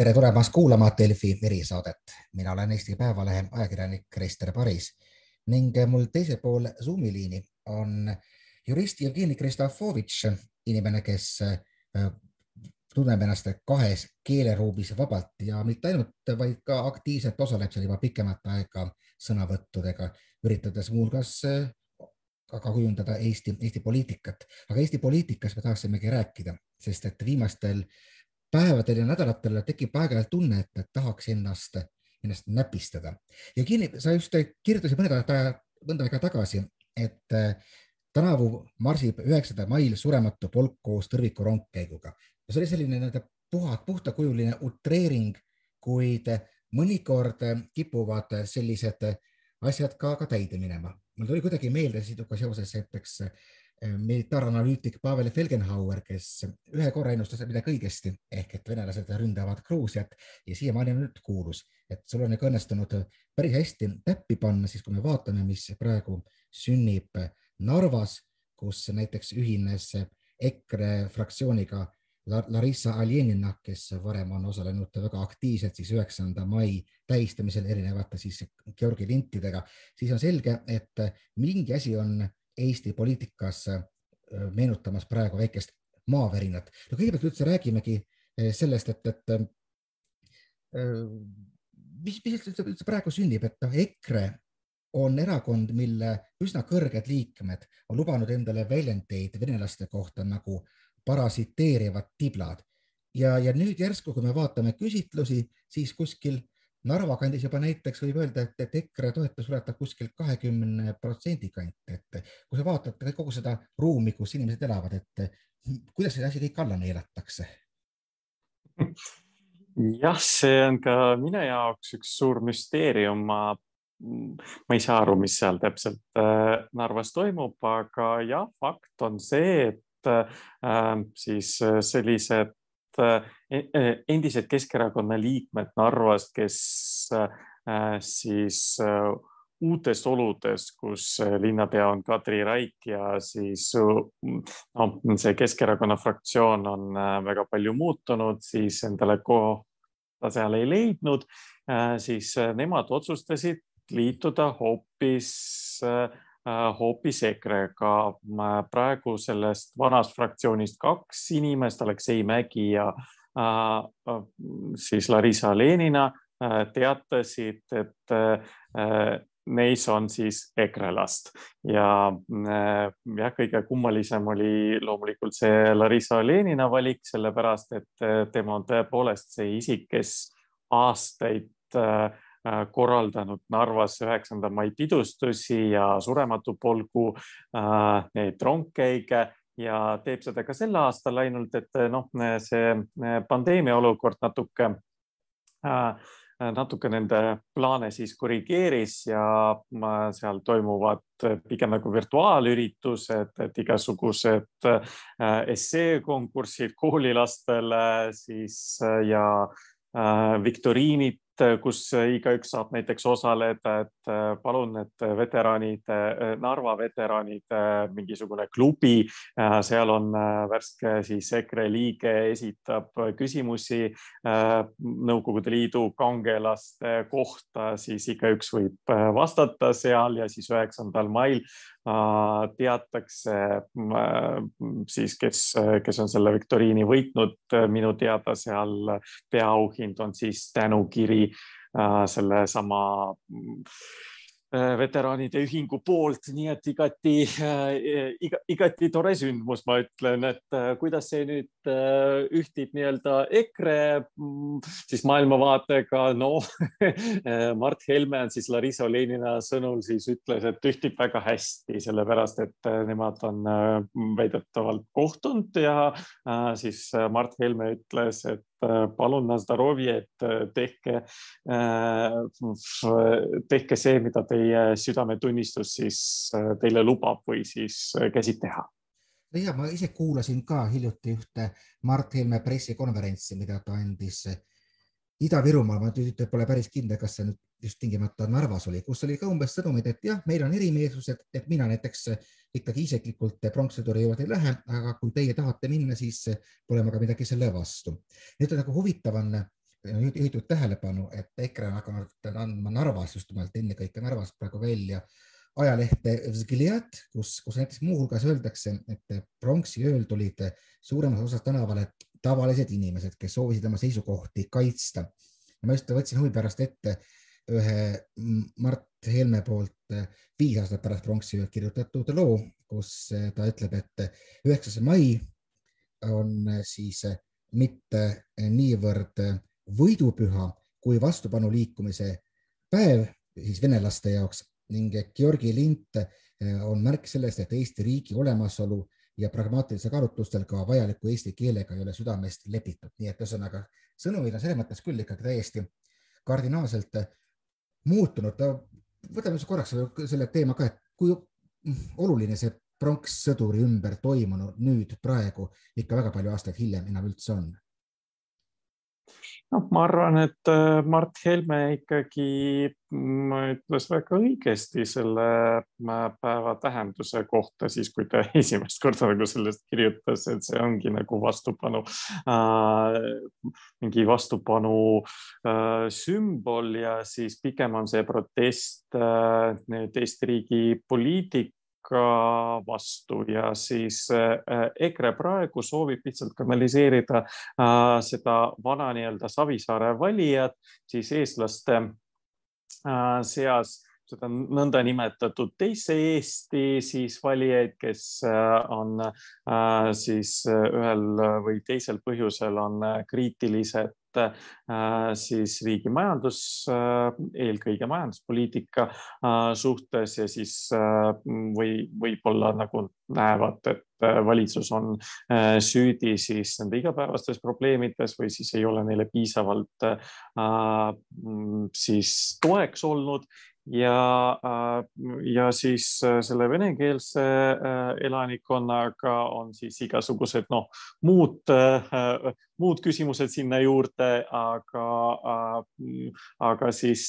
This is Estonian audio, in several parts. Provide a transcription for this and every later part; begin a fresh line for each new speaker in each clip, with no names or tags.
tere tulemast kuulama Delfi erisaadet. mina olen Eesti Päevalehe ajakirjanik Krister Paris ning mul teisel pool Zoomi liini on jurist Jevgeni Kristofovitš, inimene, kes äh, tunneb ennast kahes keeleruumis vabalt ja mitte ainult, vaid ka aktiivselt osaleb seal juba pikemat aega sõnavõttudega, üritades muuhulgas äh, ka kujundada Eesti, Eesti poliitikat. aga Eesti poliitikast me tahaksimegi rääkida, sest et viimastel päevadel ja nädalatel tekib aeg-ajalt tunne, et tahaks ennast, ennast näpistada. ja kinni, sa just kirjutasid mõned aega, mõnda aega tagasi, et äh, tänavu marsib üheksandal mail surematu polk koos tõrviku rongkäiguga ja see oli selline nii-öelda puha, puhtakujuline utreering, kuid mõnikord kipuvad sellised asjad ka, ka täide minema. mul tuli kuidagi meelde sinuga seoses näiteks eh, militaaranalüütik Pavel Felgenhauer, kes ühe korra ennustas midagi õigesti ehk et venelased ründavad Gruusiat ja siiamaani on nüüd kuulus, et sul on ikka õnnestunud päris hästi täppi panna, siis kui me vaatame, mis praegu sünnib Narvas, kus näiteks ühines EKRE fraktsiooniga Larissa Aljenina, kes varem on osalenud väga aktiivselt siis üheksanda mai tähistamisel erinevate siis Georgi lintidega, siis on selge, et mingi asi on Eesti poliitikas äh, meenutamas praegu väikest maavärinat. no kõigepealt üldse räägimegi sellest, et, et mis, mis üldse praegu sünnib, et noh, EKRE on erakond, mille üsna kõrged liikmed on lubanud endale väljendeid venelaste kohta nagu parasiteerivad tiblad ja, ja nüüd järsku, kui me vaatame küsitlusi, siis kuskil Narva kandis juba näiteks võib öelda, et, et EKRE toetus ületab kuskil kahekümne protsendi kanti, et kui sa vaatad kogu seda ruumi, kus inimesed elavad, et kuidas see asi kõik alla neelatakse?
jah, see on ka minu jaoks üks suur müsteerium, ma ma ei saa aru, mis seal täpselt äh, Narvas toimub, aga jah, fakt on see, et äh, siis sellised endised Keskerakonna liikmed Narvast, kes siis uutes oludes, kus linnapea on Kadri Raik ja siis noh, see Keskerakonna fraktsioon on väga palju muutunud, siis endale kohta seal ei leidnud, siis nemad otsustasid liituda hoopis, äh, hoopis EKRE-ga. praegu sellest vanast fraktsioonist kaks inimest, Aleksei Mägi ja äh, äh, siis Larisa Lenina teatasid, et neis on siis ekrelast ja jah, kõige kummalisem oli loomulikult see Larisa Lenina valik, sellepärast et tema on tõepoolest see isik, kes aastaid äh, Äh, korraldanud Narvas üheksanda mai pidustusi ja Surematu polgu äh, neid rongkäige ja teeb seda ka sel aastal ainult, et noh, see pandeemia olukord natuke äh, natuke nende plaane siis korrigeeris ja seal toimuvad pigem nagu virtuaalüritused, et igasugused esseekonkursid koolilastele siis ja viktoriinid Äh, kus äh, igaüks saab näiteks osaleda, et äh, palun, et veteranid, Narva veteranid, mingisugune klubi, seal on värske siis EKRE liige, esitab küsimusi Nõukogude Liidu kangelaste kohta, siis igaüks võib vastata seal ja siis üheksandal mail teatakse siis, kes, kes on selle viktoriini võitnud. minu teada seal peaauhind on siis tänukiri sellesama äh, veteraanide ühingu poolt, nii et igati äh, iga,, igati tore sündmus, ma ütlen, et kuidas see nüüd ühtib nii-öelda EKRE mm, siis maailmavaatega, no Mart Helme on siis Larissa Olenina sõnul siis ütles, et ühtib väga hästi, sellepärast et nemad on väidetavalt kohtunud ja siis Mart Helme ütles, et Äh, palun na zdrowie, et tehke, э, э, tehke see, mida teie südametunnistus siis э, teile lubab või siis äh, käsib teha.
ja ma ise kuulasin ka hiljuti ühte Mart Helme pressikonverentsi, mida ta andis äh, Ida-Virumaal, ma nüüd pole päris kindel, kas see nüüd just tingimata Narvas oli, kus oli ka umbes sõnumid, et jah, meil on erimeelsused, et mina näiteks ikkagi isiklikult pronkssõduri juurde ei lähe, aga kui teie tahate minna, siis pole mul ka midagi selle vastu. nüüd on nagu huvitav on juhitud tähelepanu, et EKRE on hakanud andma Narvas just nimelt ennekõike Narvas praegu välja ajalehte Vzgliat, kus, kus näiteks muuhulgas öeldakse, et pronksi ööl tulid suuremas osas tänavale tavalised inimesed, kes soovisid oma seisukohti kaitsta. ma just võtsin huvi pärast ette ühe Mart Helme poolt viis aastat pärast pronksi ööd kirjutatud loo, kus ta ütleb, et üheksas mai on siis mitte niivõrd võidupüha kui vastupanuliikumise päev siis venelaste jaoks ning Georgi lint on märk sellest, et Eesti riigi olemasolu ja pragmaatilistel kaalutlustel ka vajaliku eesti keelega ei ole südamest lepitud, nii et ühesõnaga sõnumid on selles mõttes küll ikkagi täiesti kardinaalselt muutunud. võtame korraks selle teema ka, et kui oluline see pronkssõduri ümber toimunud nüüd praegu ikka väga palju aastaid hiljem enam üldse on
noh, ma arvan, et äh, Mart Helme ikkagi ütles väga õigesti selle äh, päeva tähenduse kohta siis, kui ta esimest korda nagu sellest kirjutas, et see ongi nagu vastupanu äh,, mingi vastupanu äh, sümbol ja siis pigem on see protest äh, nüüd Eesti riigi poliitik ka vastu ja siis äh, EKRE praegu soovib lihtsalt kanaliseerida äh, seda vana nii-öelda Savisaare valijat siis eestlaste äh, seas seda nõndanimetatud teise Eesti siis valijaid, kes on siis ühel või teisel põhjusel on kriitilised Äh, siis riigi majandus, äh, eelkõige majanduspoliitika äh, suhtes ja siis või võib-olla nagu näevad, et valitsus on süüdi siis nende igapäevastes probleemides või siis ei ole neile piisavalt siis toeks olnud ja, äh, ja siis äh, selle venekeelse äh, elanikkonnaga on siis igasugused noh, muud, muud küsimused sinna juurde, aga, aga siis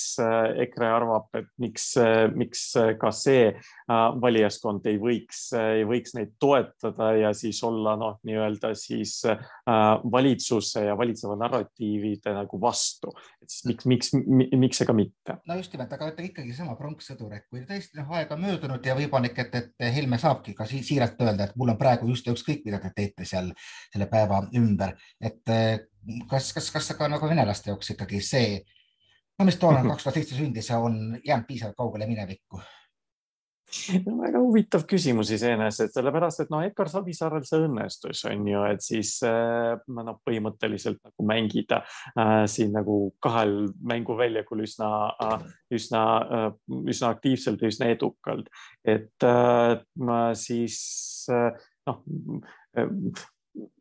EKRE arvab, et miks, miks ka see valijaskond ei võiks, ei võiks neid toetada ja siis olla noh, nii-öelda siis valitsuse ja valitseva narratiivide nagu vastu. et siis miks, miks, miks ka mitte?
no just nimelt, aga ikkagi ikkagi sama pronkssõdur, et kui tõesti noh, aeg on möödunud ja võib-olla ikka, et, et Helme saabki ka siiralt öelda, et mul on praegu just ükskõik, mida te teete seal selle päeva ümber, et eh, kas, kas, kas ka nagu venelaste jaoks ikkagi see, no mis toona kaks tuhat seitse sündis, on jäänud piisavalt kaugele minevikku
no väga huvitav küsimus iseenesest, sellepärast et noh, Edgar Savisaarel see õnnestus, on ju, et siis äh, noh, põhimõtteliselt nagu mängida äh, siin nagu kahel mänguväljakul üsna äh,, üsna äh,, üsna aktiivselt ja üsna edukalt. et äh, siis äh, noh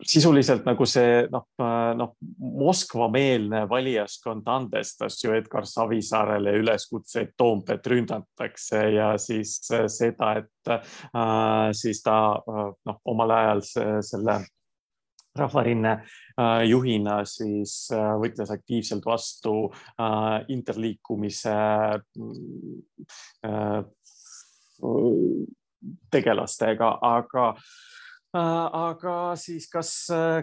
sisuliselt nagu see noh, noh Moskva-meelne valijaskond andestas ju Edgar Savisaarele üleskutseid Toompead rünnatakse ja siis seda, et äh, siis ta noh, omal ajal selle rahvarinne äh, juhina siis äh, võtles aktiivselt vastu äh, interliikumise äh, tegelastega, aga aga siis kas,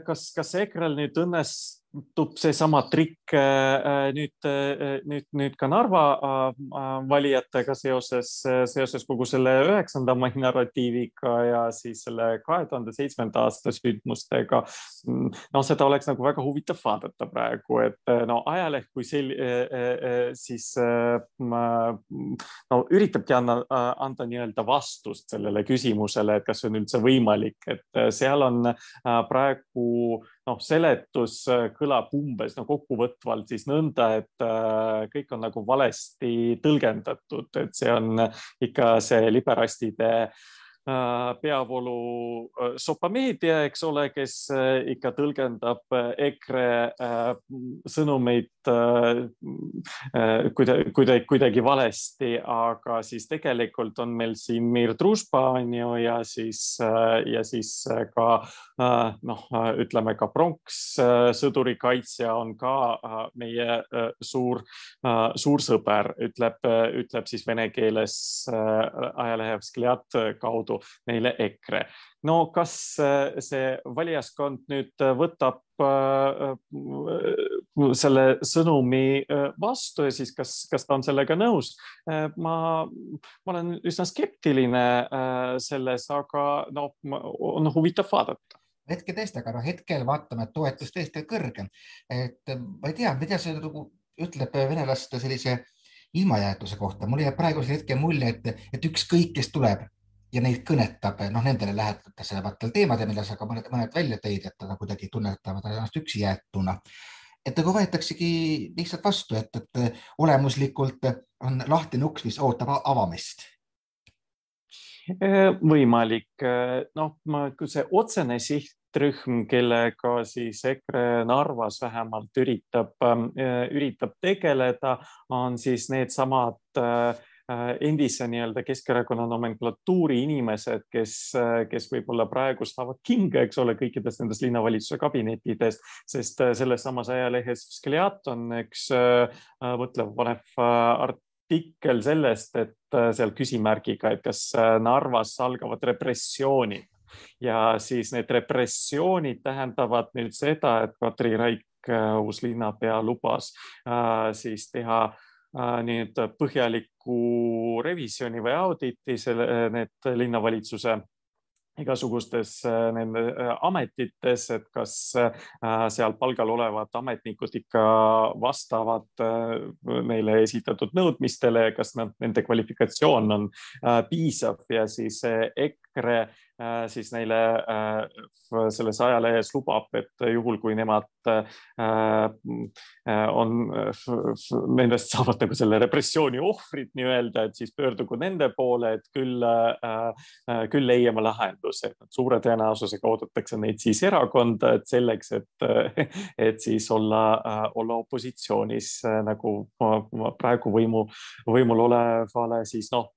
kas, kas EKRE-l nüüd õnnes, tundub seesama trikk äh, nüüd, äh, nüüd, nüüd ka Narva äh, valijatega seoses, seoses kogu selle üheksanda mai narratiiviga ja siis selle kahe tuhande seitsmenda aasta sündmustega. no seda oleks nagu väga huvitav vaadata praegu, et no ajaleht kui sel-, siis no üritabki anda, anda nii-öelda vastust sellele küsimusele, et kas on üldse võimalik, et seal on praegu noh, seletus äh, kõlab umbes no kokkuvõtvalt siis nõnda, et äh, kõik on nagu valesti tõlgendatud, et see on ikka see liberastide äh, Äh, peavoolu äh, sopameedia, eks ole, kes äh, ikka tõlgendab EKRE sõnumeid kuidagi, kuidagi, kuidagi valesti, aga siis tegelikult on meil siin Mir Družba on ju ja siis, ja siis ka noh, ütleme ka pronks sõdurikaitsja on ka meie suur, suur sõber, ütleb, ütleb siis vene keeles ajalehe Vzgliad kaudu neile EKRE. no kas äh, see valijaskond nüüd võtab selle sõnumi vastu ja siis kas, kas ta on sellega nõus. ma, ma olen üsna skeptiline selles, aga noh, on huvitav vaadata
hetke tõesti, aga noh, hetkel vaatame, et toetus tõesti on kõrge. et ma ei tea, mida see nagu ütleb venelaste sellise ilmajäetuse kohta, mul jääb praegusel hetkel mulje, et, et ükskõik, kes tuleb ja neid kõnetab, noh, nendele vaataval teemadel, mille sa ka mõned, mõned välja tõid, et nad kuidagi tunnetavad ennast üksi jäetuna. et nagu võetaksegi lihtsalt vastu, et, et olemuslikult on lahtine uks, mis ootab avamist
võimalik, noh, see otsene siht sihtrühm, kellega siis EKRE Narvas vähemalt üritab, äh, üritab tegeleda, on siis needsamad äh, endise nii-öelda Keskerakonna nomenklatuuri inimesed, kes, kes võib-olla praegu saavad kinga, eks ole, kõikides nendes linnavalitsuse kabinettides, sest selles samas ajalehes Skliat on üks mõtlev panev artikkel sellest, et seal küsimärgiga, et kas Narvas algavad repressioonid ja siis need repressioonid tähendavad nüüd seda, et Katri Raik, äh, uus linnapea, lubas äh, siis teha äh, nüüd põhjaliku revisjoni või auditi selle, need linnavalitsuse igasugustes nende ametites, et kas seal palgal olevad ametnikud ikka vastavad neile esitatud nõudmistele, kas nad, nende kvalifikatsioon on piisav ja siis EKRE Äh, siis neile äh, selles ajalehes lubab, et juhul, kui nemad äh, on, nendest saavad nagu selle repressiooni ohvrid nii-öelda, et siis pöördugu nende poole, et küll, küll leiame lahenduse. suure tõenäosusega oodatakse neid siis erakonda, et selleks, et, et siis olla, olla opositsioonis nagu praegu võimu, võimul olevale siis noh,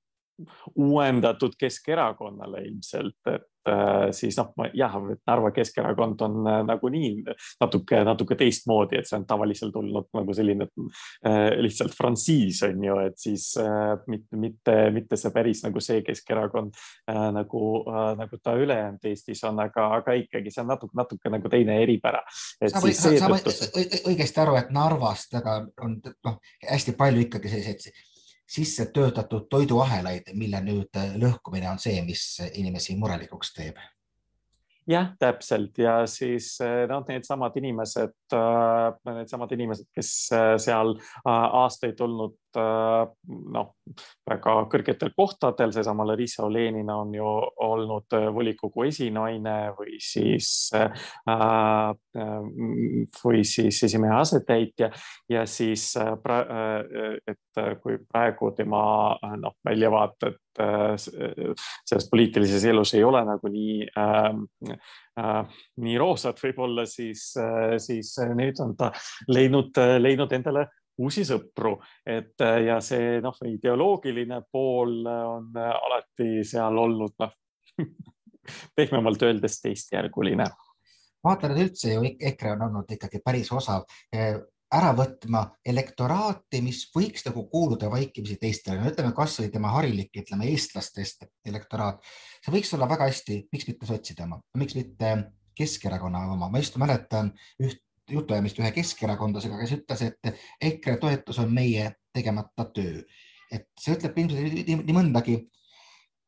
uuendatud Keskerakonnale ilmselt, et äh, siis noh, jah, Narva Keskerakond on äh, nagunii natuke, natuke teistmoodi, et see on tavaliselt olnud nagu selline äh, lihtsalt frantsiis on ju, et siis mitte, mitte, mitte see päris nagu see Keskerakond nagu, nagu ta ülejäänud Eestis on, aga, aga ikkagi see on natuke, natuke nagu teine eripära.
sa võid, sa võid õigesti aru, et Narvast aga on noh, hästi palju ikkagi selliseid sisse töötatud toiduahelaid, mille nüüd lõhkumine on see, mis inimesi murelikuks teeb.
Jah, täpselt. Ja siis noh, needsamad inimesed, needsamad inimesed, kes seal aastaid olnud noh, väga kõrgetel kohtadel, seesama Larissa Olenina on ju olnud volikogu esinaine või siis, või siis esimehe asetäitja ja siis, et kui praegu tema noh, väljavaated selles poliitilises elus ei ole nagu nii äh, äh, nii roosad võib-olla, siis, siis nüüd on ta leidnud, leidnud endale uusi sõpru, et äh, ja see noh, ideoloogiline pool on äh, alati seal olnud noh pehmemalt öeldes teistjärguline.
vaata nüüd üldse ju EKRE on olnud ikkagi päris osav äh, ära võtma elektoraati, mis võiks nagu kuuluda vaikimisi teistele, no ütleme kasvõi tema harilik, ütleme eestlastest elektoraat, see võiks olla väga hästi, miks mitte sotside oma, miks mitte Keskerakonna oma, ma just mäletan üht jutuajamist ühe keskerakondlasega, kes ütles, et EKRE toetus on meie tegemata töö. et see ütleb ilmselt nii, mõndagi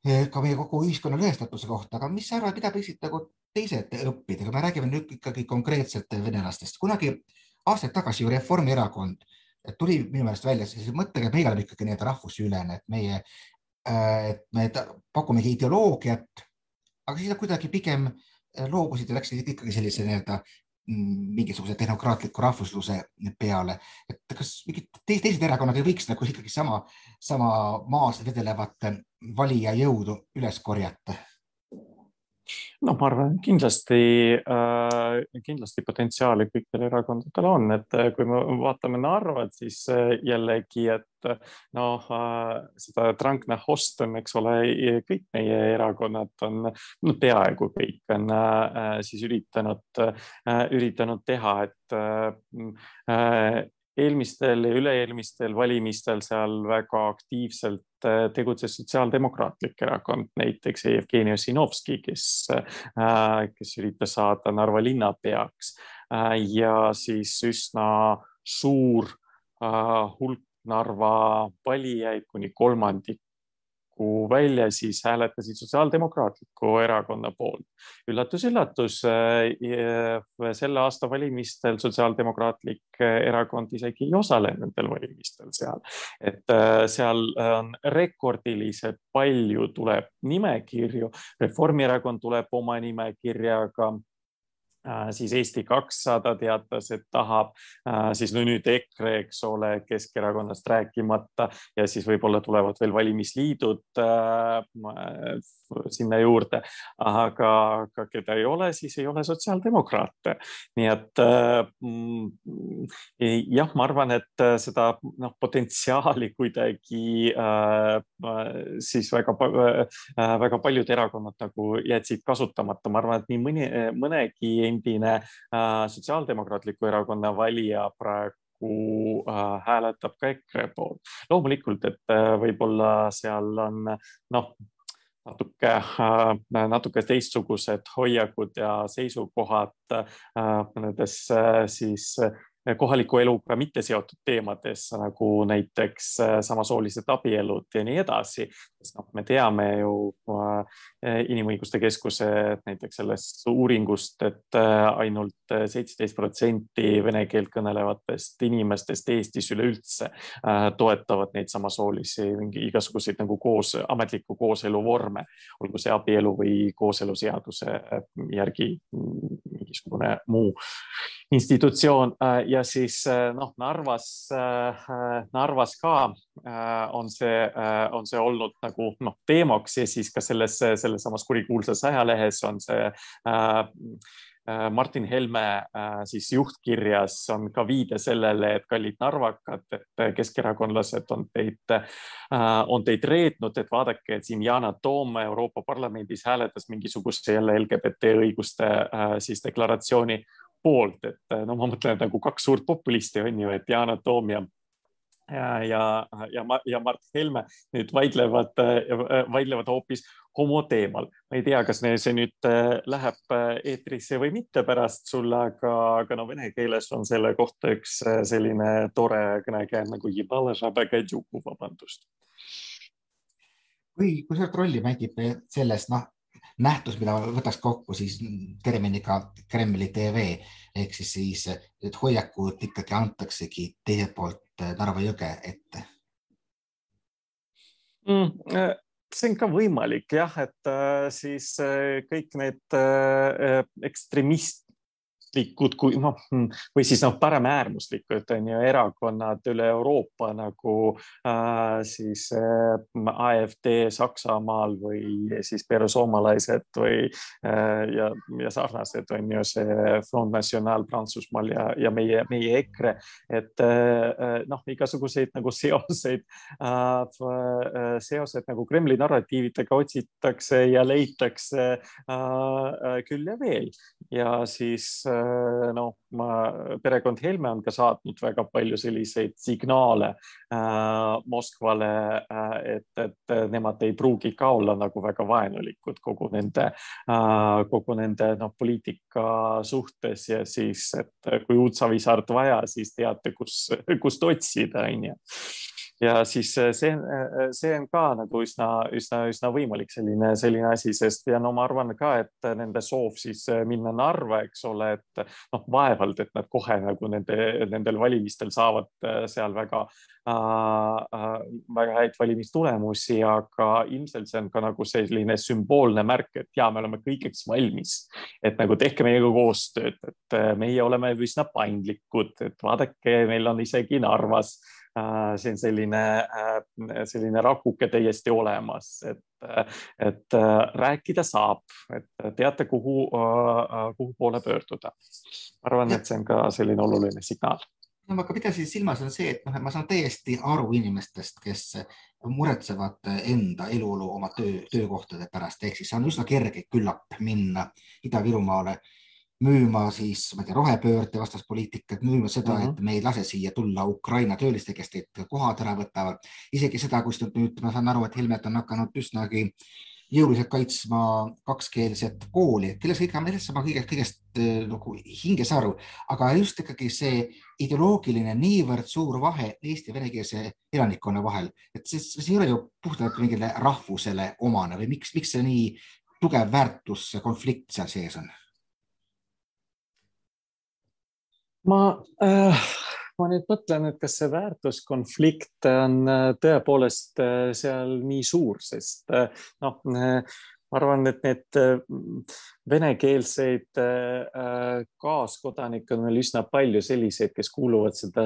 eh, ka meie kogu ühiskonna lõhestatuse kohta, aga mis sa arvad, mida võiksid nagu teised õppida, kui me räägime nüüd ikkagi konkreetselt venelastest, kunagi aastaid tagasi ju Reformierakond tuli minu meelest välja sellise mõttega, et meil on ikkagi nii-öelda rahvusülene, et meie, eh, et me pakumegi ideoloogiat, aga siis nad kuidagi pigem loobusid ja läksid ikkagi sellise nii-öelda mingisuguse tehnokraatliku rahvusluse peale, et kas mingid teised erakonnad ei võiks nagu ikkagi sama, sama maas vedelevat valija jõudu üles korjata?
No ma arvan, kindlasti äh,, kindlasti potentsiaali kõikidel erakondadel on, et äh, kui me vaatame Narvat, siis äh, jällegi, et noh äh,, seda Trankna-Host on, eks ole, kõik meie erakonnad on, no peaaegu kõik on äh, siis üritanud äh,, üritanud teha, et äh, eelmistel ja üle-eelmistel valimistel seal väga aktiivselt äh, tegutses Sotsiaaldemokraatlik Erakond, näiteks Jevgeni Ossinovski, kes, äh, kes üritas saada Narva linnapeaks. Ja siis üsna suur hulk Narva valijaid, kuni kolmandik tuleku välja, siis hääletasid Sotsiaaldemokraatliku Erakonna poolt. üllatus-üllatus, äh, selle aasta valimistel Sotsiaaldemokraatlik Erakond isegi ei osale nendel valimistel seal, et äh, seal on rekordiliselt palju tuleb nimekirju. Reformierakond tuleb oma nimekirjaga Äh, siis Eesti kakssada teatas, et tahab, äh, siis no nüüd EKRE, eks ole, Keskerakonnast rääkimata. Ja siis võib-olla tulevad veel valimisliidud äh, sinna juurde, aga, aga keda ei ole, siis ei ole sotsiaaldemokraate. nii et mm, jah, ma arvan, et seda noh, potentsiaali kuidagi siis väga, väga paljud erakonnad nagu jätsid kasutamata, ma arvan, et nii mõni, mõnegi endine äh, Sotsiaaldemokraatliku Erakonna valija praegu äh, hääletab ka EKRE poolt. loomulikult, et äh, võib-olla seal on noh, natuke, natuke teistsugused hoiakud ja seisukohad nendes siis kohaliku eluga mitte seotud teemades nagu näiteks äh, samasoolised abielud ja nii edasi. Sest noh, me teame ju äh, Inimõiguste Keskuse näiteks sellest uuringust, et äh, ainult seitseteist protsenti vene keelt kõnelevatest inimestest Eestis üleüldse toetavad neid samasoolisi igasuguseid nagu koos, ametlikku kooselu vorme, olgu see abielu või kooseluseaduse järgi mingisugune muu institutsioon. Ja siis äh, noh, Narvas, äh, Narvas ka äh, on see, on see olnud nagu noh, teemaks ja siis ka selles, selles samas kurikuulsas ajalehes on see Martin Helme siis juhtkirjas on ka viide sellele, et kallid narvakad, et keskerakondlased on teid, on teid reetnud, et vaadake, et siin Yana Toom Euroopa Parlamendis hääletas mingisuguse jälle LGBT õiguste siis deklaratsiooni poolt, et no ma mõtlen, et nagu kaks suurt populisti on ju, et Yana Toom ja ja, ja, ja, ja Mart Helme nüüd vaidlevad, eh, vaidlevad hoopis homo teemal. ma ei tea, kas see nüüd eh, läheb eetrisse või mitte pärast sulle, aga, aga no vene keeles on selle kohta üks selline tore kõnekäänd nagu vabandust.
kui, kui suurt rolli mängib selles, noh, nähtus, mida võtaks kokku siis terminiga Kremli TV ehk siis, siis need hoiakud ikkagi antaksegi teiselt poolt Narva jõge ette
mm,? Äh, see on ka võimalik jah, et äh, siis äh, kõik need ekstremist, äärmuslikud kui noh, või siis noh, paremäärmuslikud on ju erakonnad üle Euroopa nagu äh, siis äh, AfD Saksamaal või siis peresoomalased või äh, ja, ja sarnased on ju see Front National Prantsusmaal ja, ja meie, meie EKRE, et äh, noh, igasuguseid nagu seoseid äh,, seosed nagu Kremli narratiividega otsitakse ja leitakse äh, äh küll ja veel ja siis äh, noh, perekond Helme on ka saatnud väga palju selliseid signaale äh, Moskvale äh,, et, et nemad ei pruugi ka olla nagu väga vaenulikud kogu nende äh,, kogu nende noh, poliitika suhtes. Ja siis, et kui uut Savisaart vaja, siis teate, kus, kust otsida, onju ja siis äh, see, äh, see on ka nagu üsna, üsna, üsna võimalik selline, selline asi, sest ja no ma arvan ka, et nende soov siis äh, minna Narva, eks ole, et noh, vaevalt, et nad kohe nagu nende, nendel valimistel saavad seal väga äh,, väga häid valimistulemusi, aga ilmselt see on ka nagu selline sümboolne märk, et ja me oleme kõigeks valmis, et nagu tehke meiega koostööd, et meie oleme üsna paindlikud, et vaadake, meil on isegi Narvas Äh, see on selline, äh, selline rakuke täiesti olemas, et, et äh, rääkida saab, et teate, kuhu, kuhu poole pöörduda. ma arvan, et see on ka selline oluline signaal
no ma ka pidasin silmas, on see, et noh, ma saan täiesti aru inimestest, kes muretsevad enda eluolu oma töö, töökohtade pärast, ehk siis on üsna kerge küllap minna Ida-Virumaale müüma siis, ma ei tea, rohepöörde vastast poliitikat, müüma seda mm, -hmm. et me ei lase siia tulla Ukraina tööliste, kes teilt kohad ära võtavad. isegi seda, kus nüüd ma saan aru, et Helmed on hakanud üsnagi jõuliselt kaitsma kakskeelset kooli, kellest kõik, millest ma kõigest, kõigest äh, nagu hinges aru, aga just ikkagi see ideoloogiline niivõrd suur vahe eesti venekeelse elanikkonna vahel, et see, see ei ole ju puhtalt mingile rahvusele omane või miks, miks see nii tugev väärtuskonflikt seal sees on?
Ma äh, ma nüüd mõtlen, et kas see väärtuskonflikt on äh, tõepoolest äh, seal nii suur, sest äh, noh, ma arvan, et need venekeelseid kaaskodanikke on veel üsna palju selliseid, kes kuuluvad seda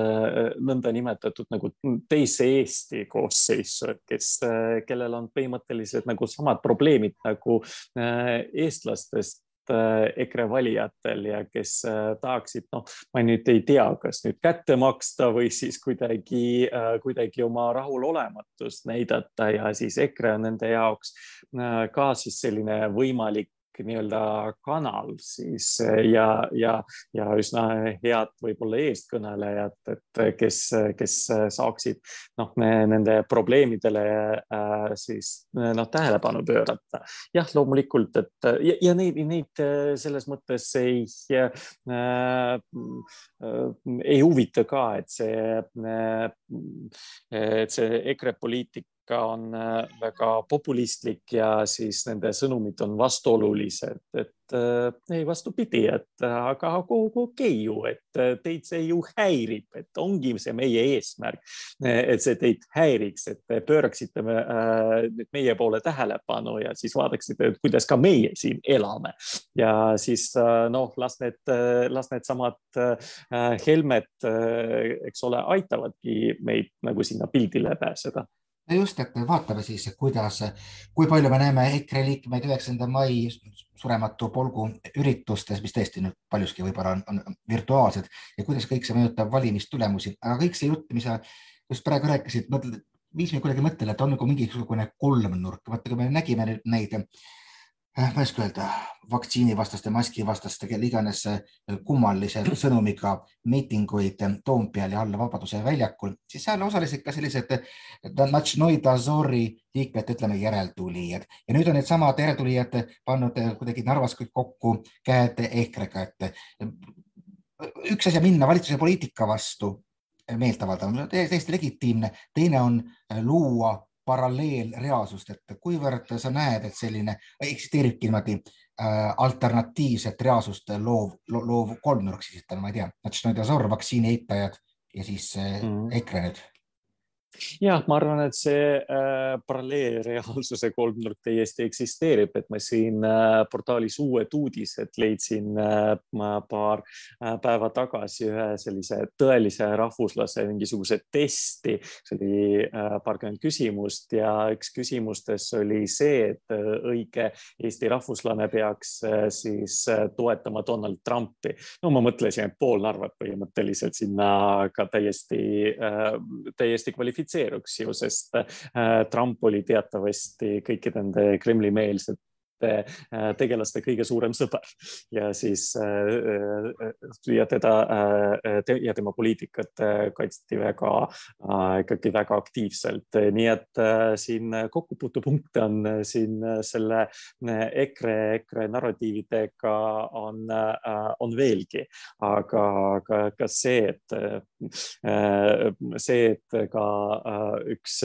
nõndanimetatud nagu teise Eesti koosseisu, et kes, kellel on põhimõtteliselt nagu samad probleemid nagu eestlastest EKRE valijatel ja kes äh, tahaksid, noh, ma nüüd ei tea, kas nüüd kätte maksta või siis kuidagi, äh, kuidagi oma rahulolematust näidata ja siis EKRE on nende jaoks ka siis selline võimalik nii-öelda kanal siis ja, ja, ja üsna head võib-olla eestkõnelejad, et kes, kes saaksid noh, nende probleemidele äh, siis noh, tähelepanu pöörata. jah, loomulikult, et ja, ja neid, neid selles mõttes ei äh,, ei huvita ka, et see, et see EKRE poliitik ka on äh, väga populistlik ja siis nende sõnumid on vastuolulised, et äh, ei vastupidi, et äh, aga okei okay ju, et teid see ju häirib, et ongi see meie eesmärk, et see teid häiriks, et te pööraksite nüüd meie poole tähelepanu ja siis vaataksite, et kuidas ka meie siin elame. Ja siis noh, las need, las needsamad Helmed, eks ole, aitavadki meid nagu sinna pildile pääseda.
No just, et vaatame siis, kuidas, kui palju me näeme EKRE liikmeid üheksanda mai surematu polgu üritustes, mis tõesti nüüd paljuski võib-olla on, on virtuaalsed ja kuidas kõik see mõjutab valimistulemusi, aga kõik see jutt, mis sa just praegu rääkisid, viis mind kuidagi mõttele, et on nagu mingisugune kolmnurk, vaata, kui me nägime neid Äh, ma ei oska öelda, vaktsiinivastaste, maskivastaste, kelle iganes äh, kummalise sõnumiga miitinguid Toompeal ja alla Vabaduse väljakul, siis seal osalesid ka sellised Natšnoi Dazori liikmed, ütleme järeltulijad. Ja nüüd on needsamad järeltulijad pannud kuidagi Narvas kõik kokku käed EKRE-ga, et üks asi on minna valitsuse poliitika vastu meelt avaldama, täiesti legitiimne, teine on luua paralleelreaalsust, et kuivõrd sa näed, et selline eksisteeribki niimoodi äh, alternatiivset reaalsust loov, loov kolmnurk siis ütleme, ma ei tea, Natšnoi vaktsiini eitajad ja siis äh, mm -hmm. EKRE nüüd
jah, ma arvan, et see äh, paralleelreaalsuse kolmnurk täiesti eksisteerib, et ma siin äh, portaalis Uued uudised leidsin äh, paar äh, päeva tagasi ühe sellise tõelise rahvuslase mingisuguse testi, see oli äh, paarkümmend küsimust ja üks küsimustest oli see, et äh, õige Eesti rahvuslane peaks äh, siis äh, toetama Donald Trumpi. no ma mõtlesin, et pool Narvat põhimõtteliselt sinna ka täiesti äh,, täiesti kvalifitseerib kvalifitseeruks ju, sest äh, Trump oli teatavasti kõikide nende Kremli-meelsete tegelaste kõige suurem sõber. Ja siis äh, äh, ja teda ja tema poliitikat kaitsti väga, ikkagi väga aktiivselt, nii et siin kokkupuutepunkte on siin selle EKRE, EKRE narratiividega on, on veelgi, aga, aga ka see, et see, et ka üks,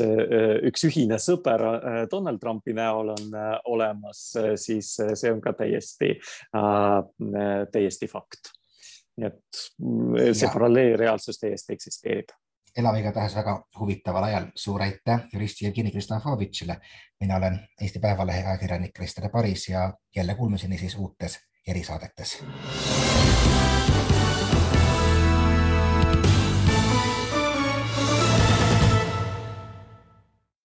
üks ühine sõber Donald Trumpi näol on olemas siis eh, see on ka täiesti, äh, täiesti fakt. nii et mm, see paralleelreaalsus täiesti eksisteerib
elame igatahes väga huvitaval ajal. suur aitäh jurist Jevgeni Kristofovitšile. mina olen Eesti Päevalehe ajakirjanik Krister Paris ja jälle kuulmiseni siis uutes erisaadetes.